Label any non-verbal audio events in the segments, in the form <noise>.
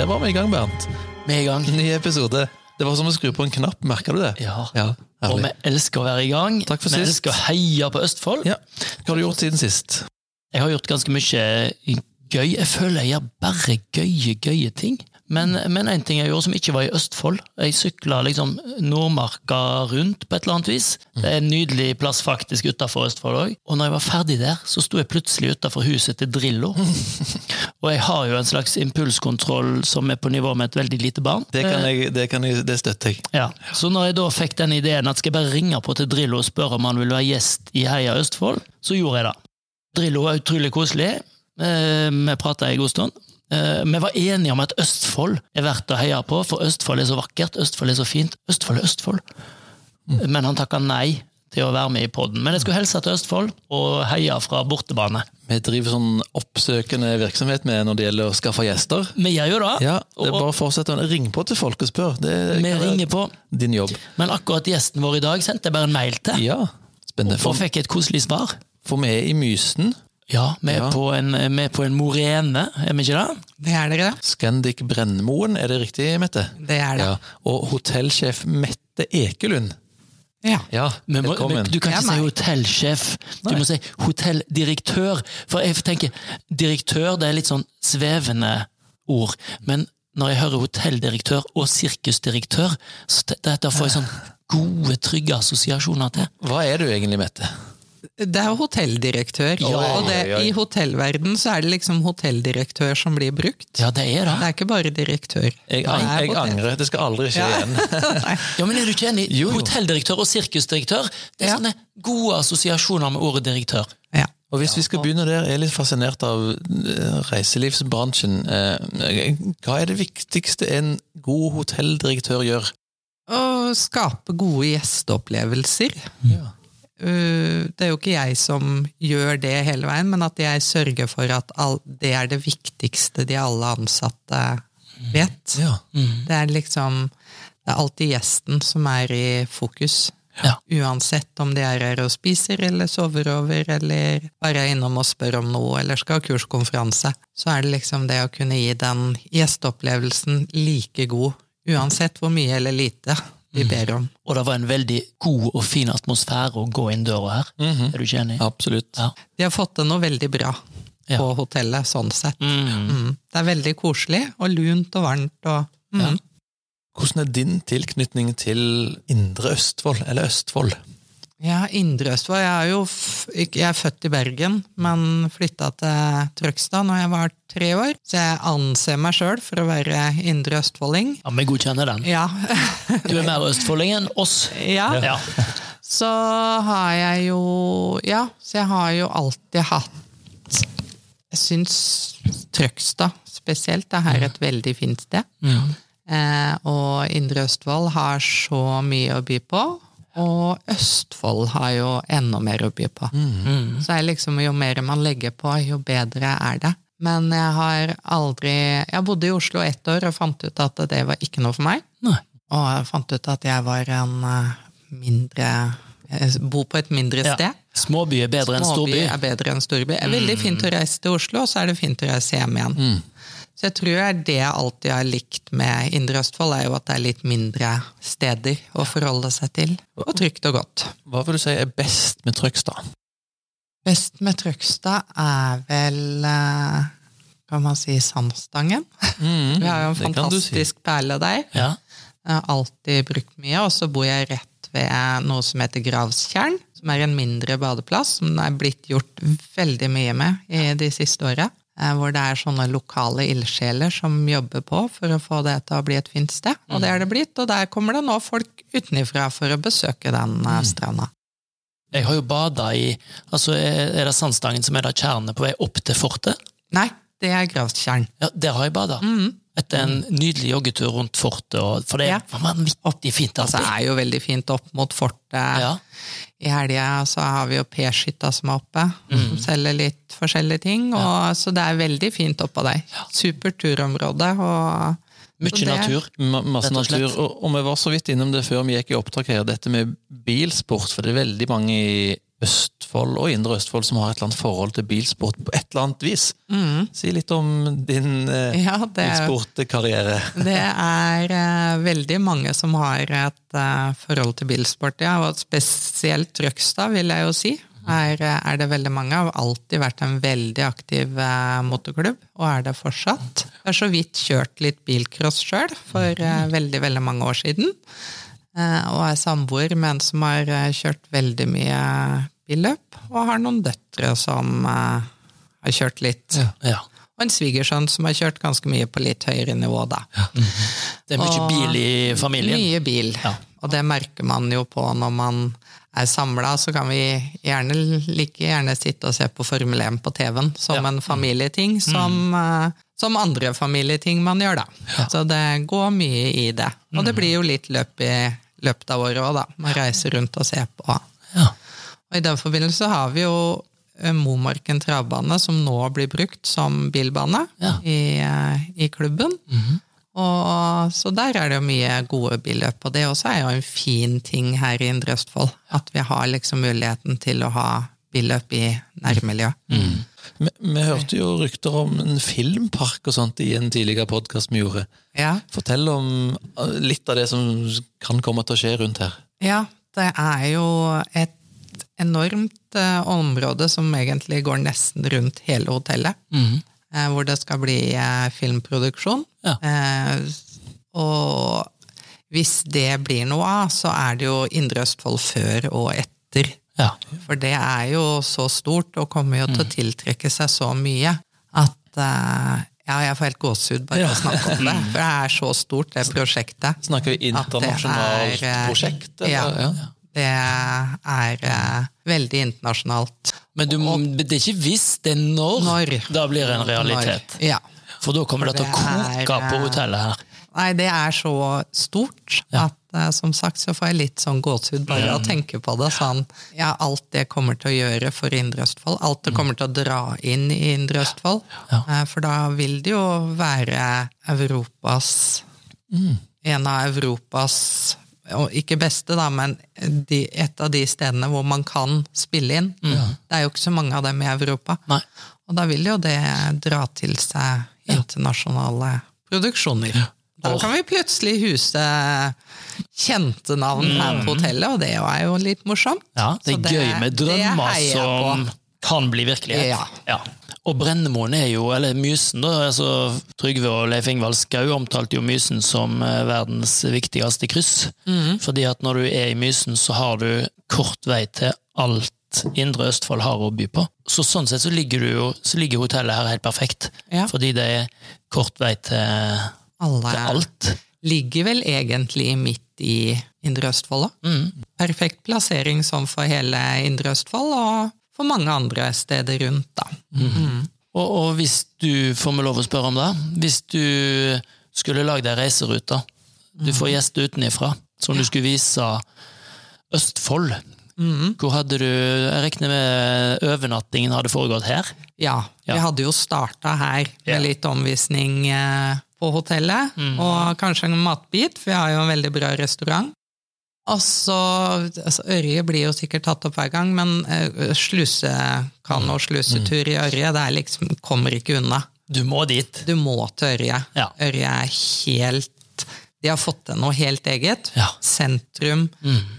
Der var vi i gang, Bernt. Med i gang. Ny episode. Det var som å skru på en knapp, merker du det? Ja. Ja, Og vi elsker å være i gang. Takk for vi sist. elsker å heie på Østfold. Ja. Hva har du gjort siden sist? Jeg har gjort ganske mye gøy. Jeg føler jeg gjør bare gøye, gøye ting. Men, men en ting jeg gjorde som ikke var i Østfold Jeg sykla liksom Nordmarka rundt på et eller annet vis. Det er en nydelig plass faktisk utafor Østfold òg. Og når jeg var ferdig der, så sto jeg plutselig utafor huset til Drillo. <laughs> Og jeg har jo en slags impulskontroll som er på nivå med et veldig lite barn. Det, kan jeg, det, kan jeg, det støtter jeg. Ja, Så når jeg da fikk den ideen at skal jeg bare ringe på til Drillo og spørre om han vil være gjest i Heia Østfold, så gjorde jeg det. Drillo var utrolig koselig. Eh, Vi prata en god stund. Eh, Vi var enige om at Østfold er verdt å heie på, for Østfold er så vakkert, Østfold er så fint. Østfold er Østfold. Men han takka nei til å være med i podden. Men jeg skulle hilse til Østfold og heie fra bortebane. Vi driver sånn oppsøkende virksomhet med når det gjelder å skaffe gjester. Vi gjør jo det. Ja, det er bare å fortsette å ringe på til folk og spørre. Det vi ringer på. din jobb. Men akkurat gjesten vår i dag sendte jeg bare en mail til, Ja, spennende. og fikk et koselig svar. for vi er i Mysen. Ja, vi er, Ja. På, en, vi er på en morene, er vi ikke det? Det er dere. Scandic Brennmoen, er det riktig, Mette? Det er det. Ja. Og hotellsjef Mette Ekelund. Ja. Ja, må, velkommen. men du kan ikke si hotellsjef, du Nei. må si hotelldirektør. For jeg tenker, direktør det er litt sånn svevende ord. Men når jeg hører hotelldirektør og sirkusdirektør, så det, det får jeg sånn gode, trygge assosiasjoner til. Hva er du egentlig, Mette? Det er hotelldirektør. Ja. og det, ja, oi. i hotellverden så er det liksom hotelldirektør som blir brukt. Ja, det er Det det. er ikke bare direktør. Jeg, jeg angrer. Det skal aldri skje Ja. igjen. <laughs> Ja, men er du ikke enig? Jo, jo. Hotelldirektør og sirkusdirektør, det er Ja. sånne gode assosiasjoner med ordet direktør. Ja. Og hvis vi skal begynne der, jeg er litt fascinert av eh, reiselivsbransjen. Eh, Hva er det viktigste en god hotelldirektør gjør? Å skape gode gjesteopplevelser. Ja. Uh, Det er jo ikke jeg som gjør det hele veien, men at jeg sørger for at all, det er det viktigste de alle ansatte vet. Ja. Mm. Det er liksom Det er alltid gjesten som er i fokus. Ja. Uansett om de er her og spiser eller sover over eller bare er innom og spør om noe eller skal ha kurskonferanse, så er det liksom det å kunne gi den gjesteopplevelsen like god, uansett hvor mye eller lite de ber om. Og det var en veldig god og fin atmosfære å gå inn døra her. Mhm. Er du ikke enig? Absolutt. Ja. De har fått til noe veldig bra Ja. på hotellet, sånn sett. Mm. Mm. Det er veldig koselig og lunt og varmt og mm. Ja. Hvordan er din tilknytning til Indre Østfold, eller Østfold? Ja, Indre Østfold. Jeg er jo jeg er født i Bergen, men flytta til Trøgstad når jeg var tre år. Så jeg anser meg sjøl for å være indre østfolding. Ja, Vi godkjenner den. Ja. <laughs> Du er mer østfolding enn oss. ja. Ja. Så har jeg jo Ja, så jeg har jo alltid hatt Jeg syns Trøgstad spesielt er her et veldig fint sted. Ja. Eh, og Indre Østfold har så mye å by på. Og Østfold har jo enda mer å by på. Mm. Så er liksom, jo mer man legger på, jo bedre er det. Men jeg har aldri Jeg bodde i Oslo ett år og fant ut at det var ikke noe for meg. Nei. Og jeg fant ut at jeg var en eh, mindre Bo på et mindre Ja. sted. Småby er bedre enn Småby er bedre enn storby. Det er veldig fint å reise til Oslo, og så er det fint å reise hjem igjen. Så jeg tror det jeg alltid har likt med Indre Østfold, er jo at det er litt mindre steder å forholde seg til. Og trygt og godt. Hva vil du si er best med Trøgstad? Best med Trøgstad er vel eh, kan man si Sandstangen. <laughs> Vi har jo en Mm, du si. fantastisk perle der. Ja. Jeg har alltid brukt mye, og så bor jeg rett ved noe som heter Gravstjern, som er en mindre badeplass, som det er blitt gjort veldig mye med i de siste åra. Eh, Hvor det er sånne lokale ildsjeler som jobber på for å få det til å bli et fint sted. Og det er det blitt, og der kommer det nå folk utenifra for å besøke den eh, stranda. Jeg har jo bada i altså er det Sandstangen som er da tjernet på vei opp til fortet? Nei, det er Gravstjern. Ja, Der har jeg bada. Mm. Etter en nydelig joggetur rundt fortet. For det Ja. var vanvittig fint Altså, det er jo veldig fint opp mot fortet. Ja. I helga så har vi jo P-skytta som er oppe, som selger litt forskjellige ting. Og, Så det er veldig fint oppå der. Supert turområde. Og, Mye det- natur. Masse natur. Og, og vi var så vidt innom det før vi gikk i opptak her, dette med bilsport. For det er veldig mange i Østfold og Indre Østfold som har et eller annet forhold til bilsport på et eller annet vis. Si litt om din eh, Ja, det er- bilsportkarriere. <laughs> Det er eh, veldig mange som har et eh, forhold til bilsport, ja. Og spesielt Trøgstad, vil jeg jo si. Er, eh, er det veldig mange. Har alltid vært en veldig aktiv eh, motorklubb, og er det fortsatt. Jeg har så vidt kjørt litt bilcross sjøl, for eh, veldig, veldig mange år siden. Og er samboer med en som har kjørt veldig mye billøp, og har noen døtre som uh, har kjørt litt. Ja. Og en svigersønn som har kjørt ganske mye på litt høyere nivå, da. Det er mye Og- bil i familien. Mye bil. Ja. Og det merker man jo på når man er samla, så kan vi gjerne like gjerne sitte og se på Formel 1 på TV-en som Ja. en familieting, som, eh, som andre familieting man gjør, da. Så det går mye i det. Og det blir jo litt løp i løpet av året òg, da. Man reiser rundt og ser på. Ja. Og i den forbindelse har vi jo eh, Momarken travbane, som nå blir brukt som bilbane Ja. i, eh, i klubben. Og, så der er det jo mye gode billøp, og det også er jo en fin ting her i Indre Østfold. At vi har liksom muligheten til å ha billøp i nærmiljø. Vi, vi hørte jo rykter om en filmpark og sånt i en tidligere podkast vi gjorde. Ja. Fortell om eh, litt av det som kan komme til å skje rundt her. ja, det er jo et enormt eh, område som egentlig går nesten rundt hele hotellet. Mhm. eh, hvor det skal bli eh, filmproduksjon. Ja. Eh, og hvis det blir noe av, så er det jo Indre Østfold før og etter. Ja. For det er jo så stort, og kommer jo til å tiltrekke seg så mye, at eh, ja, jeg får helt gåsehud bare av å snakke om det. <laughs> For det er så stort, det prosjektet. Snakker vi internasjonalt er, eh, prosjekt? eller? Ja. Det er eh, veldig internasjonalt. Men du, må- det er ikke hvis, det er når, Når. da blir det en realitet. Når- Ja. For da kommer det til å koke er, på eh, hotellet her. Nei, det er så stort Ja. at eh, som sagt så får jeg litt sånn gåsehud bare av å tenke på det. Sånn, ja, alt det kommer til å gjøre for Indre Østfold. Alt det kommer til å dra inn i Indre Østfold. Ja. Eh, For da vil det jo være Europas En av Europas ikke beste, da, men de, et av de stedene hvor man kan spille inn. Det er jo ikke så mange av dem i Europa. Nei. Og da vil jo det dra til seg internasjonale produksjoner. Da kan vi plutselig huse kjente navn her på hotellet, og det er jo litt morsomt. Ja, det er gøy med drømmer som kan bli virkelighet. Ja. Og Brennemoen er jo, eller Mysen, da, altså Trygve og Leif Ingvald Skau omtalte jo Mysen som eh, verdens viktigste kryss. Mhm. Fordi at når du er i Mysen, så har du kort vei til alt Indre Østfold har å by på. Så sånn sett så ligger, du jo, så ligger hotellet her helt perfekt. Ja. Fordi det er kort vei til, Alle til alt. ligger vel egentlig midt i Indre Østfold, da. Mm. Perfekt plassering sånn for hele Indre Østfold, og for mange andre steder rundt, da. Og, og hvis du får meg lov å spørre om det, hvis du skulle lagd ei reiserute, du får gjester utenifra, som du skulle vise Østfold, hvor hadde du Jeg regner med overnattingen hadde foregått her? Ja, Ja. vi hadde jo starta her med yeah. litt omvisning eh, på hotellet, og kanskje en matbit, for vi har jo en veldig bra restaurant. Og så altså, Ørje blir jo sikkert tatt opp hver gang, men uh, slusekano og slusetur i Ørje, det er liksom, kommer ikke unna. Du må dit. Du må til Ørje. Ja. Ørje er helt De har fått til noe helt eget. Ja. Sentrum,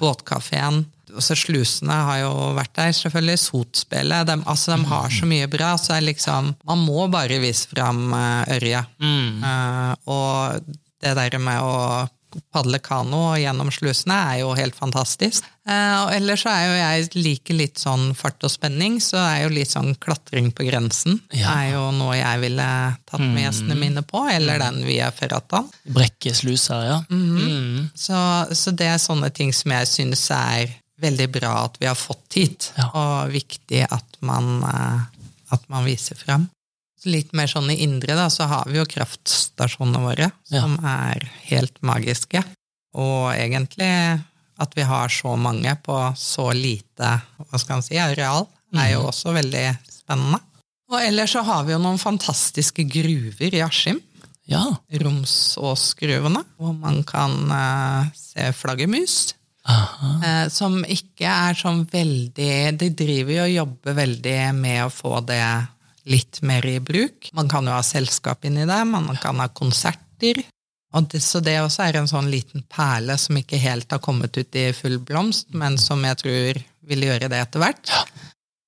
båtkafeen. Også slusene har jo vært der, selvfølgelig. Sotspillet. De, altså, de har så mye bra, så er liksom Man må bare vise fram eh, Ørje. Mm. Uh, og det der med å padle kano gjennom slusene er jo helt fantastisk. Eh, og ellers så er jo jeg liker litt sånn fart og spenning, så er jo litt sånn klatring på grensen. Ja. er jo noe jeg ville tatt med gjestene mine på, eller den via Ferratan. Brekke sluser, ja. Mm. Så, så det er sånne ting som jeg syns er veldig bra at vi har fått hit, Ja. og viktig at man, eh, at man viser frem. Litt mer sånn i indre, da, så har vi jo kraftstasjonene våre, Ja. som er helt magiske. Og egentlig at vi har så mange på så lite hva skal man si, areal, er jo også veldig spennende. Og ellers så har vi jo noen fantastiske gruver i Askim. Ja. Romsåsgruvene, hvor man kan uh, se flaggermus. Uh, som ikke er sånn veldig De driver jo og jobber veldig med å få det litt mer i bruk. Man kan jo ha selskap inni det, man kan ha konserter. Og det, så det også er en sånn liten perle som ikke helt har kommet ut i full blomst, men som jeg tror vil gjøre det etter hvert.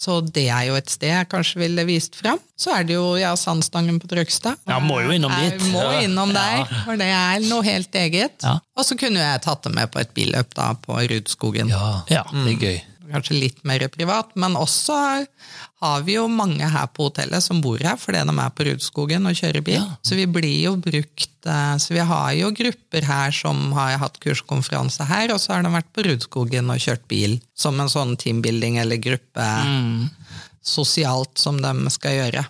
Så det er jo et sted jeg kanskje ville vist fram. Så er det jo ja, Sandstangen på Trøgstad. Ja, må jo innom Jeg må innom der, for det er noe helt eget. Ja. Og så kunne jeg tatt det med på et billøp da, på Rudskogen. Ja, Ja. det er gøy. Kanskje litt mer privat, men også har vi jo mange her på hotellet som bor her fordi de er på Rudskogen og kjører bil. Ja. Så vi blir jo brukt eh, Så vi har jo grupper her som har hatt kurskonferanse her, og så har de vært på Rudskogen og kjørt bil som en sånn teambuilding eller gruppe Mm. sosialt som de skal gjøre.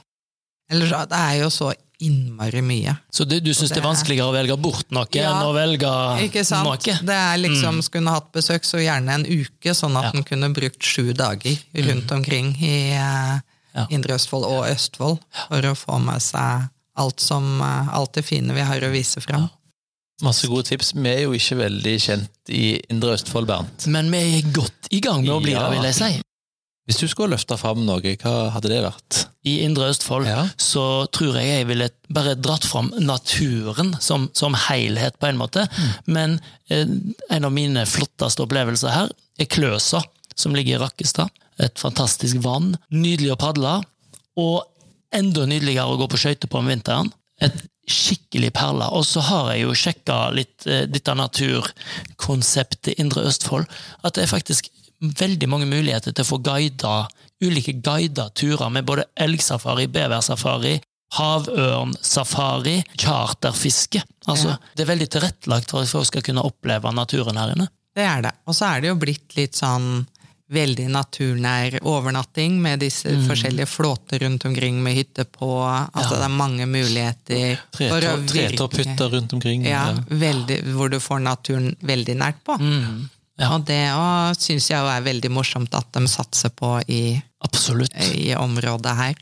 Eller så, det er jo så innmari mye. Så det, du syns det er vanskeligere å velge bort noe Ja, enn å velge Ikke sant? noe? Det er liksom, Skulle hatt besøk, så gjerne en uke, sånn at Ja. en kunne brukt sju dager rundt omkring i eh, Ja. Indre Østfold og Østfold for å få med seg alt, som, eh, alt det fine vi har å vise fram. Masse gode tips. Vi er jo ikke veldig kjent i Indre Østfold, Bernt. Men vi er godt i gang med å bli Ja. det, vil jeg si. Hvis du skulle løfte fram noe, hva hadde det vært? I Indre Østfold Ja. så tror jeg jeg ville bare dratt fram naturen som, som helhet, på en måte. Men eh, en av mine flotteste opplevelser her er Kløsa, som ligger i Rakkestad. Et fantastisk vann. Nydelig å padle. Og enda nydeligere å gå på skøyter på om vinteren. Et skikkelig perle. Og så har jeg jo sjekka litt eh, dette naturkonseptet Indre Østfold. At det er faktisk veldig mange muligheter til å få guida, ulike guida turer med både elgsafari, beversafari, havørnsafari, charterfiske. Altså, Ja. Det er veldig tilrettelagt for at folk skal kunne oppleve naturen her inne. Det er det. Og så er det jo blitt litt sånn veldig naturnær overnatting med disse Mm. forskjellige flåter rundt omkring med hytte på. Altså det er mange muligheter Tretopphytter rundt omkring. ja, veldig, hvor du får naturen veldig nært på. Mm. Ja. Og det syns jeg er veldig morsomt at de satser på i, i området her.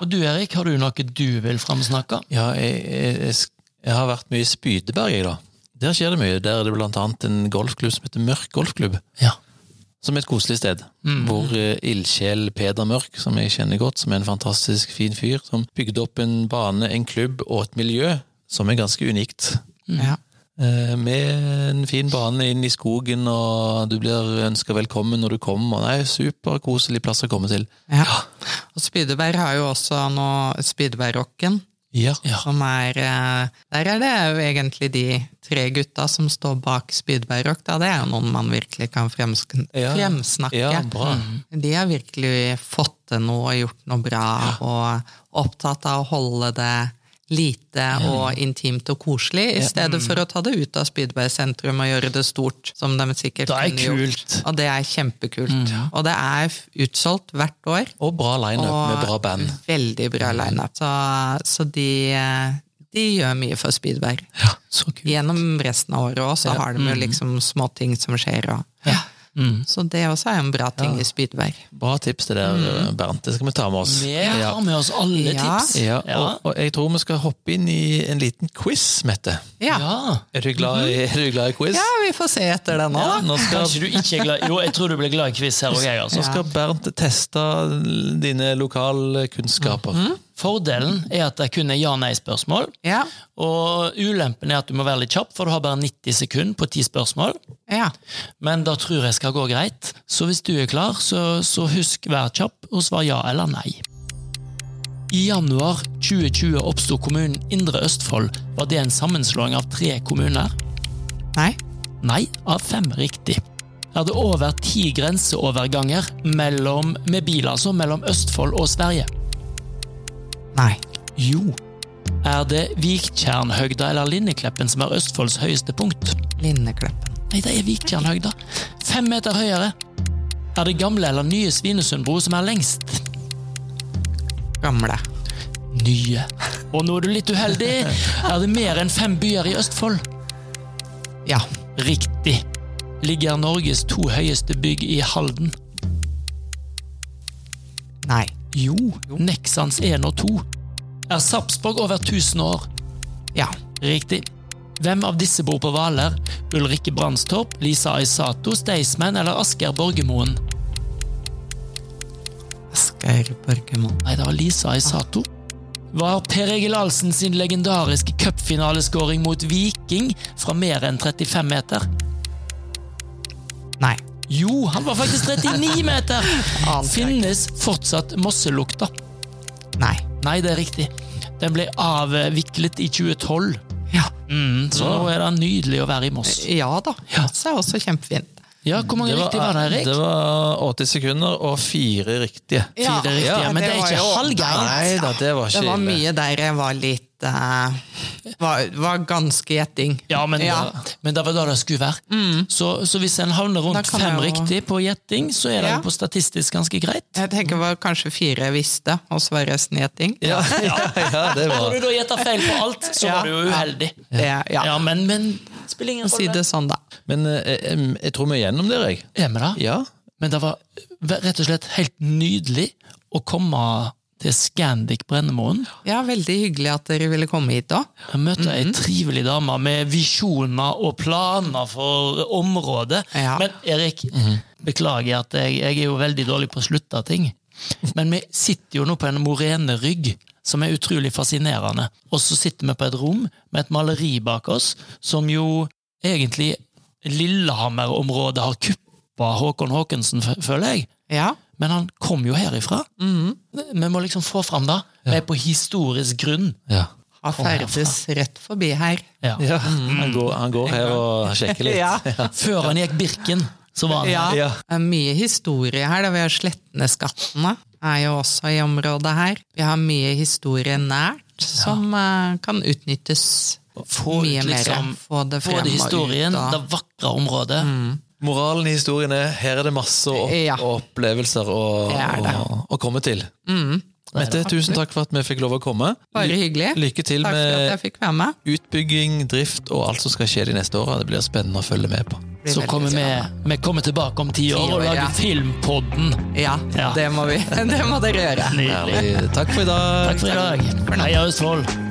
Og du Erik, har du noe du vil framsnakke? Ja, jeg, jeg, jeg, har vært mye i Spydeberg, jeg, da. Der skjer det mye. Der er det blant annet en golfklubb som heter Mørk golfklubb. Ja. Som er et koselig sted. Mm. Hvor uh, ildsjel Peder Mørk, som jeg kjenner godt, som er en fantastisk fin fyr, som bygde opp en bane, en klubb og et miljø som er ganske unikt. Ja. Eh, Med en fin bane inn i skogen, og du blir ønska velkommen når du kommer. Det er Superkoselig plass å komme til. ja. Og Spydeberg har jo også nå Spydebergrocken. Ja. Ja. Som er eh, Der er det jo egentlig de tre gutta som står bak Spydbergrock. Da. Det er jo noen man virkelig kan fremsnakke. Ja, bra. De har virkelig fått til noe og gjort noe bra, og opptatt av å holde det lite og intimt og koselig, i stedet for å ta det ut av Spydberg sentrum og gjøre det stort, som de sikkert er kunne gjort. Og det er kjempekult. Og det er utsolgt hvert år. Og bra lineup med bra band. Veldig bra lineup. Så, så de, de gjør mye for Spydberg. Så kult. Gjennom resten av året òg, så har de jo liksom småting som skjer. Og, ja. Mm. Så det også er en bra ting i Spydberg. Bra tips det der, Bernt. Det skal vi ta med oss. Vi har med oss alle Ja. tips. Ja, og, og jeg tror vi skal hoppe inn i en liten quiz, Mette. Ja. Ja. Er du glad i, er du glad i quiz? ja, vi får se etter det nå, Ja, nå skal, Kanskje du ikke er glad Jo, jeg tror du blir glad i quiz her òg, jeg. nå Altså. skal Bernt teste dine lokalkunnskaper. Fordelen er at det kun er ja-nei-spørsmål. Ja. Og ulempen er at du må være litt kjapp, for du har bare 90 sekunder på 10 spørsmål. ja. Men da tror jeg skal gå greit. Så hvis du er klar, så, så husk vær kjapp og svar ja eller nei. I januar 2020 oppsto kommunen Indre Østfold. Var det en sammenslåing av tre kommuner? Nei. Nei, av fem riktig. Er det over ti grenseoverganger mellom, med bil, altså, mellom Østfold og Sverige? Nei. Jo. Er det Viktjernhøgda eller Linnekleppen som er Østfolds høyeste punkt? Linnekleppen. Nei, det er Viktjernhøgda. Fem meter høyere. Er det gamle eller nye Svinesundbro som er lengst? Gamle. Nye. Og nå er du litt uheldig. Er det mer enn fem byer i Østfold? Ja. Riktig. Ligger Norges to høyeste bygg i Halden? Nei. Jo, Nexans 1 og 2. Er Sarpsborg over 1000 år? Ja. Riktig. Hvem av disse bor på Hvaler? Ulrikke Brandstorp, Lisa Aisato, Staysman eller Asgeir Borgermoen? Asgeir Borgermoen. Nei, det var Lisa Aisato. Var Per Egil Ahlsen sin legendariske cupfinaleskåring mot Viking fra mer enn 35 meter? Jo, han var faktisk 39 meter! Finnes fortsatt Mosselukta? Nei. Nei, det er riktig. Den ble avviklet i 2012. Ja. Mm, så nå er det nydelig å være i Moss. Ja da. Ja. Moss er også kjempefint. Ja, Hvor mange riktige var det, Erik? det var 80 sekunder og fire riktige. Ja, Fire riktige, ja, men det er ikke halvgærent. Nei det var ikke Det var mye der jeg var litt var, var ganske gjetting. Ja, men, Ja. men det var da det skulle være. Så, så hvis en havner rundt fem jo- riktig på gjetting, så er det Ja. på statistisk ganske greit. Jeg tenker det var kanskje fire jeg visste, og så var resten gjetting. Ja, ja, ja, det Når du da gjetter feil på alt, så Ja. var du jo uheldig. Det, ja. Ja, men, men spiller ingen Si det sånn, da. Men eh, em, jeg tror vi er gjennom der, jeg. Er vi det? Ja. Men det var rett og slett helt nydelig å komme til Scandic Brennemoen. Ja, Veldig hyggelig at dere ville komme hit òg. Jeg møtte ei Mhm. trivelig dame med visjoner og planer for området. Ja. Men Erik, beklager at jeg, jeg er jo veldig dårlig på å slutte ting. Men vi sitter jo nå på en morenerygg som er utrolig fascinerende. Og så sitter vi på et rom med et maleri bak oss, som jo egentlig Lillehammer-området har kuppa Håkon Håkensen, føler jeg. Ja. Men han kom jo herifra. Mm. Vi må liksom få fram det. Vi er på historisk grunn. Ja. Han ferdes rett forbi her. Ja. ja. Han, går, han går her og sjekker litt. Ja. Før han gikk Birken, så var han her. Ja. Det er mye historie her. da Vi har Sletneskattene er jo også i området her. Vi har mye historie nært som eh, kan utnyttes Få ut mye mer. liksom Få det frem både historien, og ut. det vakre området. Moralen i historien er her er det masse opp Ja. opplevelser å, Det det. å, å komme til. Mm. Mette, tusen takk for at vi fikk lov å komme. Bare hyggelig. Lykke til Takk for at med jeg fikk være med. utbygging, drift og alt som skal skje de neste åra. Det blir spennende å følge med på. Så kommer vi, vi kommer tilbake om ti år og lager ja. Filmpodden. Ja, Ja. det må vi. <laughs> Det må dere gjøre. Nydelig. Takk for i dag. Takk for i dag. Heia Østfold!